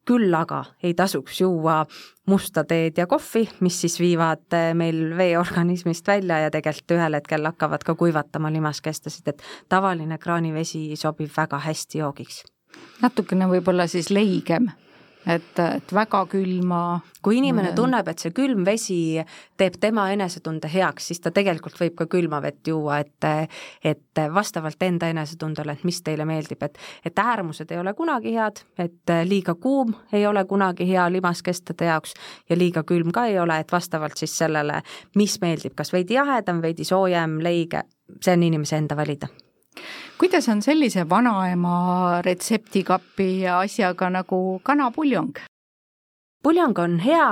Speaker 4: küll aga ei tasuks juua musta teed ja kohvi, mis siis viivad eh, meil vee organismist välja ja tegelikult ühel hetkel hakkavad ka kuivatama limaskestasid, et tavaline kraanivesi sobib väga hästi joogiks.
Speaker 3: natukene võib-olla siis leigem et, et väga külma.
Speaker 4: kui inimene tunneb, et see külm vesi teeb tema enesetunde heaks, siis ta tegelikult võib ka külma vett juua, et et vastavalt enda enesetundele, et mis teile meeldib, et et äärmused ei ole kunagi head, et liiga kuum ei ole kunagi hea limaskestade jaoks ja liiga külm ka ei ole, et vastavalt siis sellele, mis meeldib, kas veidi jahedam, veidi soojem, leige, see on inimese enda valida
Speaker 3: kuidas on sellise vanaema retseptikapi asjaga nagu kanapuljong?
Speaker 4: puljong on hea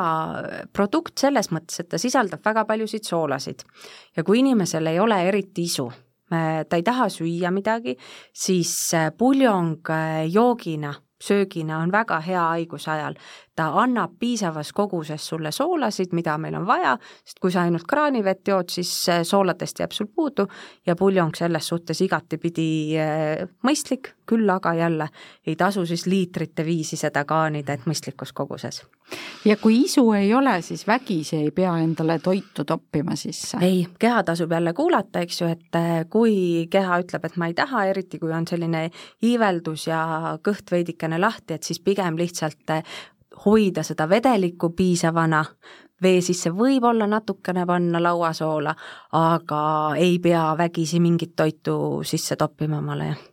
Speaker 4: produkt selles mõttes, et ta sisaldab väga paljusid soolasid ja kui inimesel ei ole eriti isu, ta ei taha süüa midagi, siis puljong joogina söögina on väga hea haiguse ajal. ta annab piisavas koguses sulle soolasid, mida meil on vaja, sest kui sa ainult kraanivett jood, siis äh, sooladest jääb sul puudu ja puljong selles suhtes igatepidi äh, mõistlik, küll aga jälle ei tasu siis liitrite viisi seda kaanida, et mõistlikus koguses.
Speaker 3: Ja kui isu ei ole, siis vägisi ei pea endale toitu toppima sisse?
Speaker 4: ei, keha tasub jälle kuulata, eks ju, et äh, kui keha ütleb, et ma ei taha, eriti kui on selline iiveldus ja kõht veidikene lahti, et siis pigem lihtsalt eh, hoida seda vedelikku piisavana, vee sisse võib-olla natukene panna lauasoola, aga ei pea vägisi mingit toitu sisse toppima omale, jah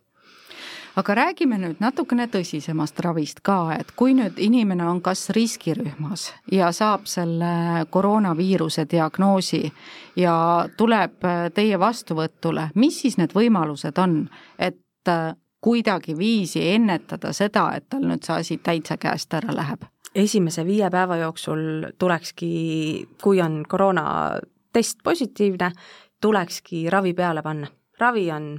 Speaker 3: aga räägime nüüd natukene tõsisemast ravist ka, et kui nüüd inimene on kas riskirühmas ja saab selle koroonaviiruse diagnoosi ja tuleb eh, teie vastuvõtule, mis siis need võimalused on, et eh, kuidagiviisi ennetada seda, et tal nüüd see asi täitsa käest ära läheb?
Speaker 4: esimese viie päeva jooksul tulekski, kui on koroonatest positiivne, tulekski ravi peale panna. ravi on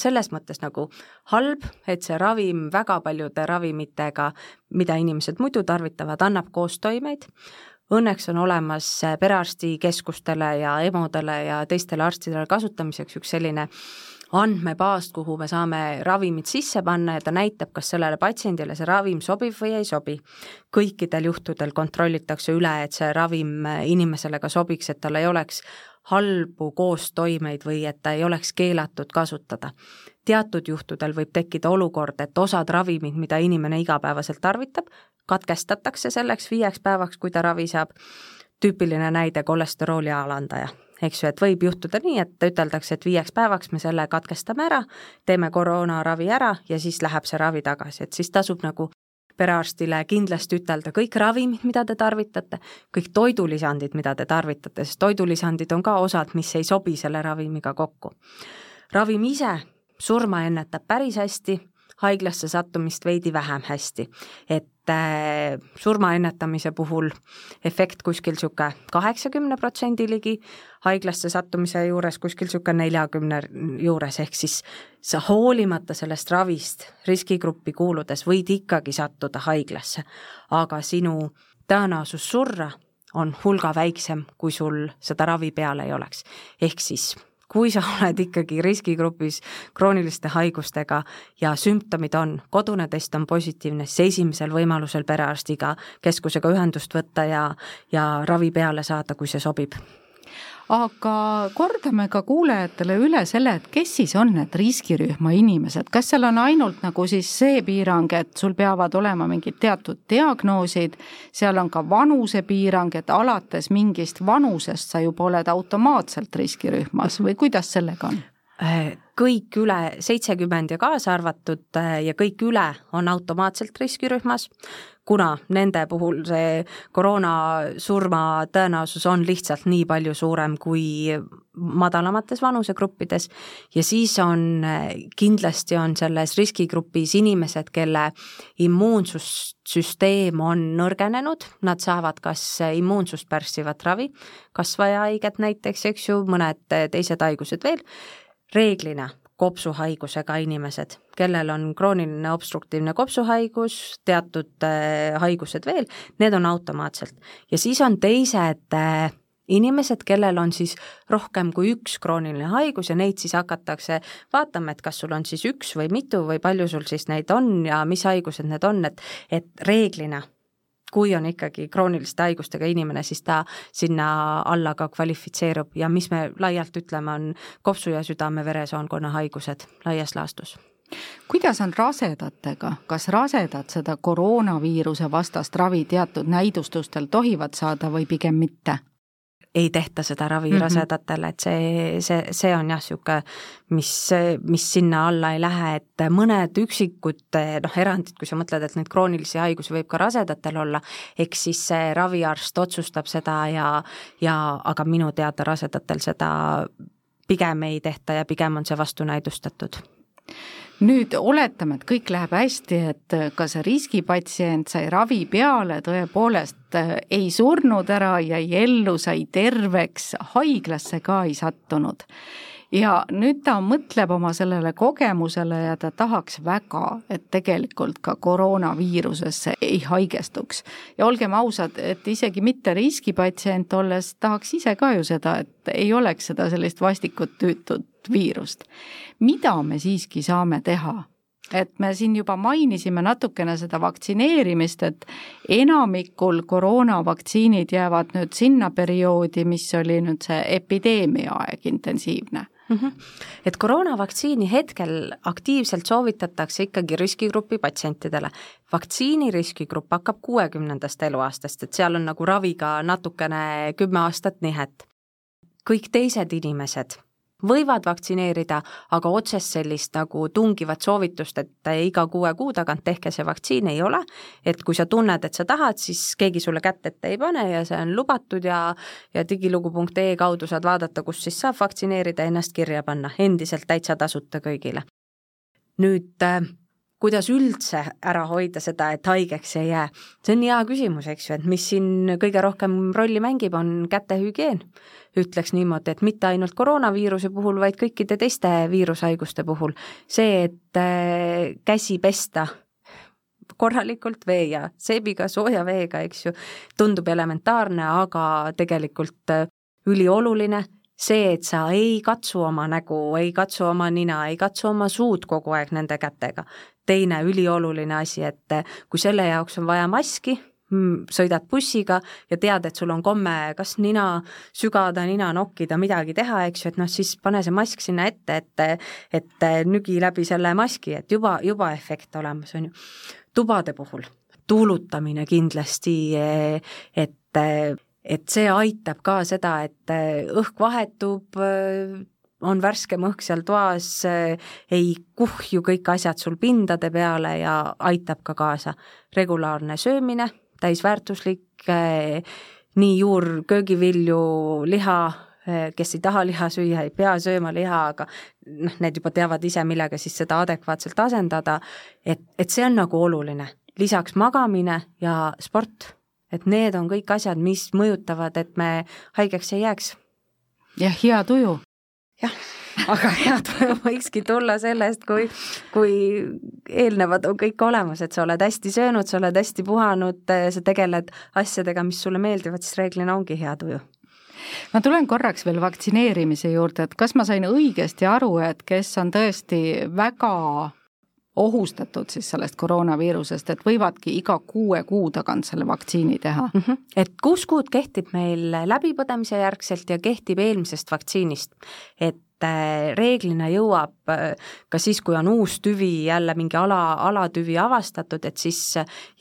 Speaker 4: selles mõttes nagu halb, et see ravim väga paljude ravimitega, mida inimesed muidu tarvitavad, annab koostoimeid, õnneks on olemas perearstikeskustele ja EMO-dele ja teistele arstidele kasutamiseks üks selline äh, andmebaast, kuhu me saame ravimid sisse panna ja ta näitab, kas sellele patsiendile see ravim sobib või ei sobi. kõikidel juhtudel kontrollitakse üle, et see ravim inimesele ka sobiks, et tal ei oleks halbu koostoimeid või et ta ei oleks keelatud kasutada. teatud juhtudel võib tekkida olukord, et osad ravimid, mida inimene igapäevaselt tarvitab, katkestatakse selleks viieks päevaks, kui ta ravi saab. tüüpiline näide kolesterooli alandaja eks ju, et võib juhtuda nii, et üteldakse, et viieks päevaks me selle katkestame ära, teeme koroonaravi ära ja siis läheb see ravi tagasi, et siis tasub nagu perearstile kindlasti ütelda kõik ravimid, mida te tarvitate, kõik toidulisandid, mida te tarvitate, sest toidulisandid on ka osad, mis ei sobi selle ravimiga kokku. ravim ise surma ennetab päris hästi, haiglasse sattumist veidi vähem hästi. et äh, surma ennetamise puhul efekt kuskil niisugune kaheksakümne protsendi ligi, haiglasse sattumise juures kuskil niisugune neljakümne juures, ehk siis sa hoolimata sellest ravist riskigruppi kuuludes võid ikkagi sattuda haiglasse, aga sinu tõenäosus surra on hulga väiksem, kui sul seda ravi peal ei oleks. ehk siis kui sa oled ikkagi riskigrupis krooniliste haigustega ja sümptomid on, kodune test on positiivne, siis esimesel võimalusel perearstiga keskusega ühendust võtta ja, ja ravi peale saada, kui see sobib
Speaker 3: aga kordame ka kuulajatele üle selle, et kes siis on need riskirühma inimesed, kas seal on ainult nagu siis see piirang, et sul peavad olema mingid teatud diagnoosid, seal on ka vanusepiirang, et alates mingist vanusest sa juba oled automaatselt riskirühmas või kuidas sellega on?
Speaker 4: Äh, kõik üle seitsekümmend ja kaasa arvatud äh, ja kõik üle on automaatselt riskirühmas, kuna nende puhul see koroonasurma tõenäosus on lihtsalt nii palju suurem kui madalamates vanusegruppides. Ja siis on, äh, kindlasti on selles riskigrupis inimesed, kelle immuunsussüsteem on nõrgenenud, nad saavad kas immuunsust pärssivat ravi, kasvajahaiget näiteks, eks ju, mõned teised haigused veel reeglina kopsuhaigusega inimesed, kellel on krooniline obstruktiivne kopsuhaigus, teatud äh, haigused veel, need on automaatselt. ja siis on teised äh, inimesed, kellel on siis rohkem kui üks krooniline haigus ja neid siis hakatakse vaatama, et kas sul on siis üks või mitu või palju sul siis neid on ja mis haigused need on, et, et reeglina kui on ikkagi krooniliste haigustega inimene, siis ta sinna alla ka kvalifitseerub. Ja mis me laialt ütleme, on kopsu- ja südame-veresoonkonna haigused laias laastus.
Speaker 3: Kuidas on rasedatega, kas rasedad seda koroonaviiruse vastast ravi teatud näidustustel tohivad saada või pigem mitte?
Speaker 4: Ei tehta seda ravi mm -hmm. rasedatele, et see, see, see on jah, niisugune, mis, mis sinna alla ei lähe, et mõned üksikud noh, erandid, kui sa mõtled, et neid kroonilisi haigusi võib ka rasedatel olla, eks siis see raviarst otsustab seda ja, ja aga minu teada rasedatel seda pigem ei tehta ja pigem on see vastunäidustatud
Speaker 3: nüüd oletame, et kõik läheb hästi, et ka see riskipatsient sai ravi peale, tõepoolest äh, ei surnud ära, jäi ellu, sai terveks, haiglasse ka ei sattunud ja nüüd ta mõtleb oma sellele kogemusele ja ta tahaks väga, et tegelikult ka koroonaviirusesse ei haigestuks. ja olgem ausad, et isegi mitte riskipatsient olles tahaks ise ka ju seda, et ei oleks seda sellist vastikut tüütut viirust. mida me siiski saame teha? et me siin juba mainisime natukene seda vaktsineerimist, et enamikul koroonavaktsiinid jäävad nüüd sinna perioodi, mis oli nüüd see epideemia aeg intensiivne
Speaker 4: mm. -hmm. et koroonavaktsiini hetkel aktiivselt soovitatakse ikkagi riskigrupi patsientidele. vaktsiini riskigrupp hakkab kuuekümnendast eluaastast, et seal on nagu raviga natukene kümme aastat nihet. kõik teised inimesed võivad vaktsineerida, aga otsest sellist nagu tungivat soovitust, et iga kuue kuu tagant tehke see vaktsiin, ei ole. et kui sa tunned, et sa tahad, siis keegi sulle kätt ette ei pane ja see on lubatud ja ja digilugu.ee kaudu saad vaadata, kus siis saab vaktsineerida, ennast kirja panna, endiselt täitsa tasuta kõigile. nüüd äh, kuidas üldse ära hoida seda, et haigeks ei jää? see on hea küsimus, eks ju, et mis siin kõige rohkem rolli mängib, on kätehügieen. ütleks niimoodi, et mitte ainult koroonaviiruse puhul, vaid kõikide teiste viirushaiguste puhul. see, et äh, käsi pesta korralikult vee ja seebiga, sooja veega, eks ju, tundub elementaarne, aga tegelikult äh, ülioluline see, et sa ei katsu oma nägu, ei katsu oma nina, ei katsu oma suud kogu aeg nende kätega. Teine ülioluline asi, et kui selle jaoks on vaja maski, mm, sõidad bussiga ja tead, et sul on komme kas nina sügada, nina nokkida, midagi teha, eks ju, et noh, siis pane see mask sinna ette, et et nügi läbi selle maski, et juba, juba efekt olemas, on ju. tubade puhul tuulutamine kindlasti, et et see aitab ka seda, et õhk vahetub, on värskem õhk seal toas, ei kuhju kõik asjad sul pindade peale ja aitab ka kaasa. regulaarne söömine, täisväärtuslik, nii juur, köögivilju, liha, kes ei taha liha süüa, ei pea sööma liha, aga noh, need juba teavad ise, millega siis seda adekvaatselt asendada, et, et see on nagu oluline lisaks magamine ja sport, et need on kõik asjad, mis mõjutavad, et me haigeks ei jääks.
Speaker 3: jah, hea tuju.
Speaker 4: Jah, aga hea tuju võikski tulla sellest, kui, kui eelnevad on kõik olemas, et sa oled hästi söönud, sa oled hästi puhanud, sa tegeled asjadega, mis sulle meeldivad, siis reeglina ongi hea tuju.
Speaker 3: Ma tulen korraks veel vaktsineerimise juurde, et kas ma sain õigesti aru, et kes on tõesti väga ohustatud siis sellest koroonaviirusest, et võivadki iga kuue kuu tagant selle vaktsiini teha mm?
Speaker 4: -hmm. et kuus kuud kehtib meil läbipõdemise järgselt ja kehtib eelmisest vaktsiinist. et reeglina jõuab äh, ka siis, kui on uus tüvi, jälle mingi ala, alatüvi avastatud, et siis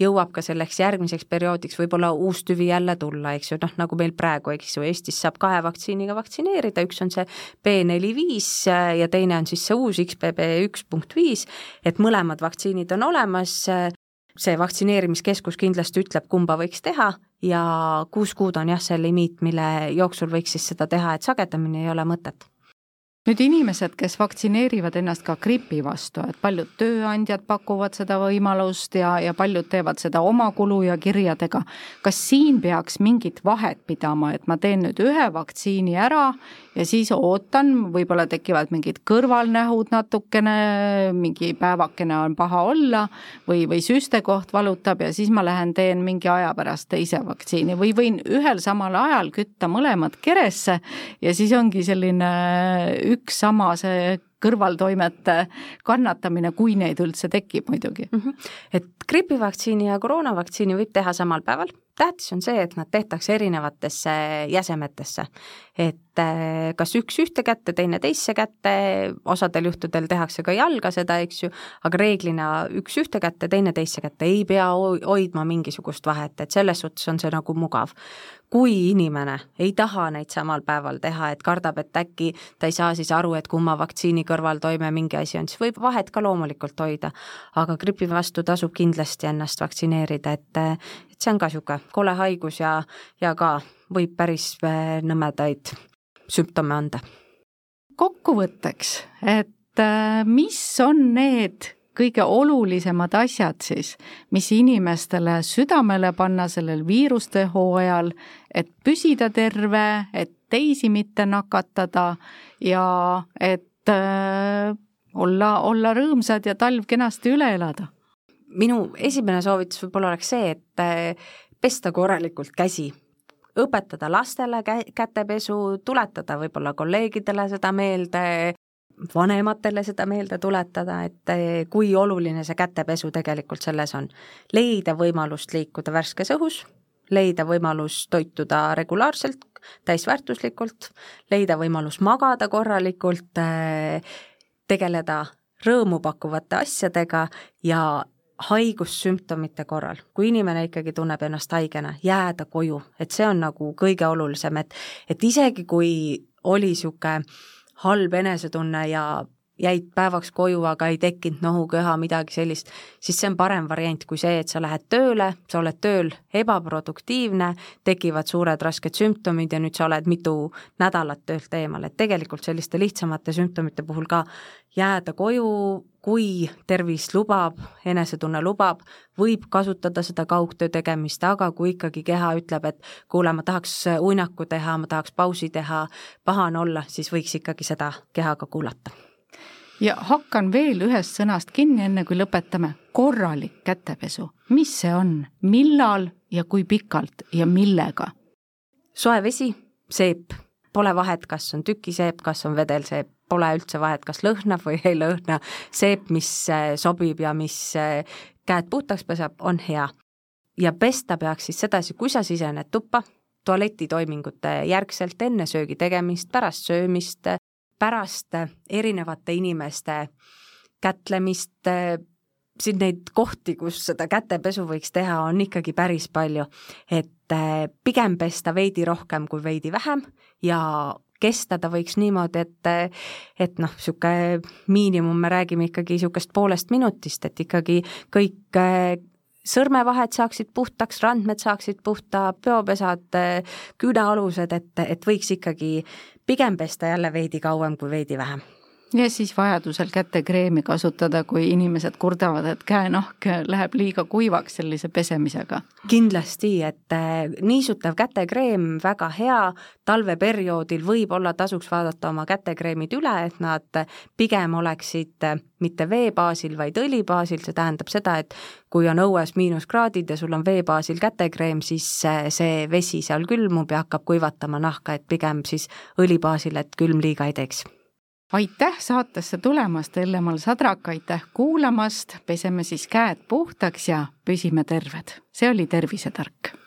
Speaker 4: jõuab ka selleks järgmiseks perioodiks võib-olla uus tüvi jälle tulla, eks ju, noh nagu meil praegu, eks ju, Eestis saab kahe vaktsiiniga vaktsineerida, üks on see B45 ja teine on siis see uus XBB üks punkt viis, et mõlemad vaktsiinid on olemas, see vaktsineerimiskeskus kindlasti ütleb, kumba võiks teha ja kuus kuud on jah, see limiit, mille jooksul võiks siis seda teha, et sagedamini ei ole mõtet
Speaker 3: nüüd inimesed, kes vaktsineerivad ennast ka gripi vastu, et paljud tööandjad pakuvad seda võimalust ja, ja paljud teevad seda oma kulu ja kirjadega. kas siin peaks mingit vahet pidama, et ma teen nüüd ühe vaktsiini ära ja siis ootan, võib-olla tekivad mingid kõrvalnähud natukene, mingi päevakene on paha olla või, või süstekoht valutab ja siis ma lähen teen mingi aja pärast teise vaktsiini või võin ühel samal ajal kütta mõlemad keresse ja siis ongi selline üks sama see kõrvaltoimete kannatamine, kui neid üldse tekib muidugi mm.
Speaker 4: -hmm. et gripivaktsiini ja koroonavaktsiini võib teha samal päeval, tähtis on see, et nad tehtakse erinevatesse jäsemetesse. et äh, kas üks ühte kätte, teine teisse kätte, osadel juhtudel tehakse ka jalga seda, eks ju, aga reeglina üks ühte kätte, teine teisse kätte, ei pea hoidma mingisugust vahet, et selles suhtes on see nagu mugav kui inimene ei taha neid samal päeval teha, et kardab, et äkki ta ei saa siis aru, et kumma vaktsiini kõrvaltoime mingi asi on, siis võib vahet ka loomulikult hoida. aga gripi vastu tasub kindlasti ennast vaktsineerida, et, et see on ka niisugune kole haigus ja, ja ka võib päris äh, nõmedaid sümptome anda.
Speaker 3: kokkuvõtteks, et äh, mis on need kõige olulisemad asjad siis, mis inimestele südamele panna sellel viiruste hooajal, et püsida terve, et teisi mitte nakatada ja et äh, olla, olla rõõmsad ja talv kenasti üle elada?
Speaker 4: Minu esimene soovitus võib-olla oleks see, et äh, pesta korralikult käsi õpetada lastele kä-, kätepesu, tuletada võib-olla kolleegidele seda meelde, vanematele seda meelde tuletada, et eh, kui oluline see kätepesu tegelikult selles on. leida võimalust liikuda värskes õhus, leida võimalus toituda regulaarselt, täisväärtuslikult, leida võimalus magada korralikult, eh, tegeleda rõõmu pakkuvate asjadega ja haigussümptomite korral, kui inimene ikkagi tunneb ennast haigena, jääda koju, et see on nagu kõige olulisem, et et isegi kui oli niisugune halb enesetunne ja jäid päevaks koju, aga ei tekkinud nohuköha, midagi sellist, siis see on parem variant kui see, et sa lähed tööle, sa oled tööl ebaproduktiivne, tekivad suured rasked sümptomid ja nüüd sa oled mitu nädalat töölt eemal, et tegelikult selliste lihtsamate sümptomite puhul ka jääda koju, kui tervis lubab, enesetunne lubab, võib kasutada seda kaugtöö tegemist, aga kui ikkagi keha ütleb, et kuule, ma tahaks uinaku teha, ma tahaks pausi teha, paha on olla, siis võiks ikkagi seda kehaga kuulata
Speaker 3: ja hakkan veel ühest sõnast kinni, enne kui lõpetame. korralik kätepesu, mis see on, millal ja kui pikalt ja millega?
Speaker 4: soe vesi, seep, pole vahet, kas on tükiseep, kas on vedelseep, pole üldse vahet, kas lõhnab või ei lõhna, seep, mis äh, sobib ja mis äh, käed puhtaks peseb, on hea. ja pesta peaks siis sedasi, kui sa sisened tuppa, tualetitoimingute järgselt, enne söögi tegemist, pärast söömist, pärast erinevate inimeste kätlemist, siin neid kohti, kus seda kätepesu võiks teha, on ikkagi päris palju. et eh, pigem pesta veidi rohkem kui veidi vähem ja kesta ta võiks niimoodi, et et noh, niisugune miinimum, me räägime ikkagi niisugust poolest minutist, et ikkagi kõik eh, sõrmevahed saaksid puhtaks, randmed saaksid puhta, peopesad, küünealused, et, et võiks ikkagi pigem pesta jälle veidi kauem kui veidi vähem
Speaker 3: ja siis vajadusel kätekreemi kasutada, kui inimesed kurdavad, et käenahk läheb liiga kuivaks sellise pesemisega.
Speaker 4: kindlasti, et äh, niisutav kätekreem väga hea, talveperioodil võib-olla tasuks vaadata oma kätekreemid üle, et nad pigem oleksid äh, mitte vee baasil, vaid õli baasil, see tähendab seda, et kui on õues miinuskraadid ja sul on vee baasil kätekreem, siis äh, see vesi seal külmub ja hakkab kuivatama nahka, et pigem siis õli baasil, et külm liiga ei teeks
Speaker 3: aitäh saatesse tulemast, Elle-Mall Sadrak, aitäh kuulamast, peseme siis käed puhtaks ja püsime terved. see oli Tervisetark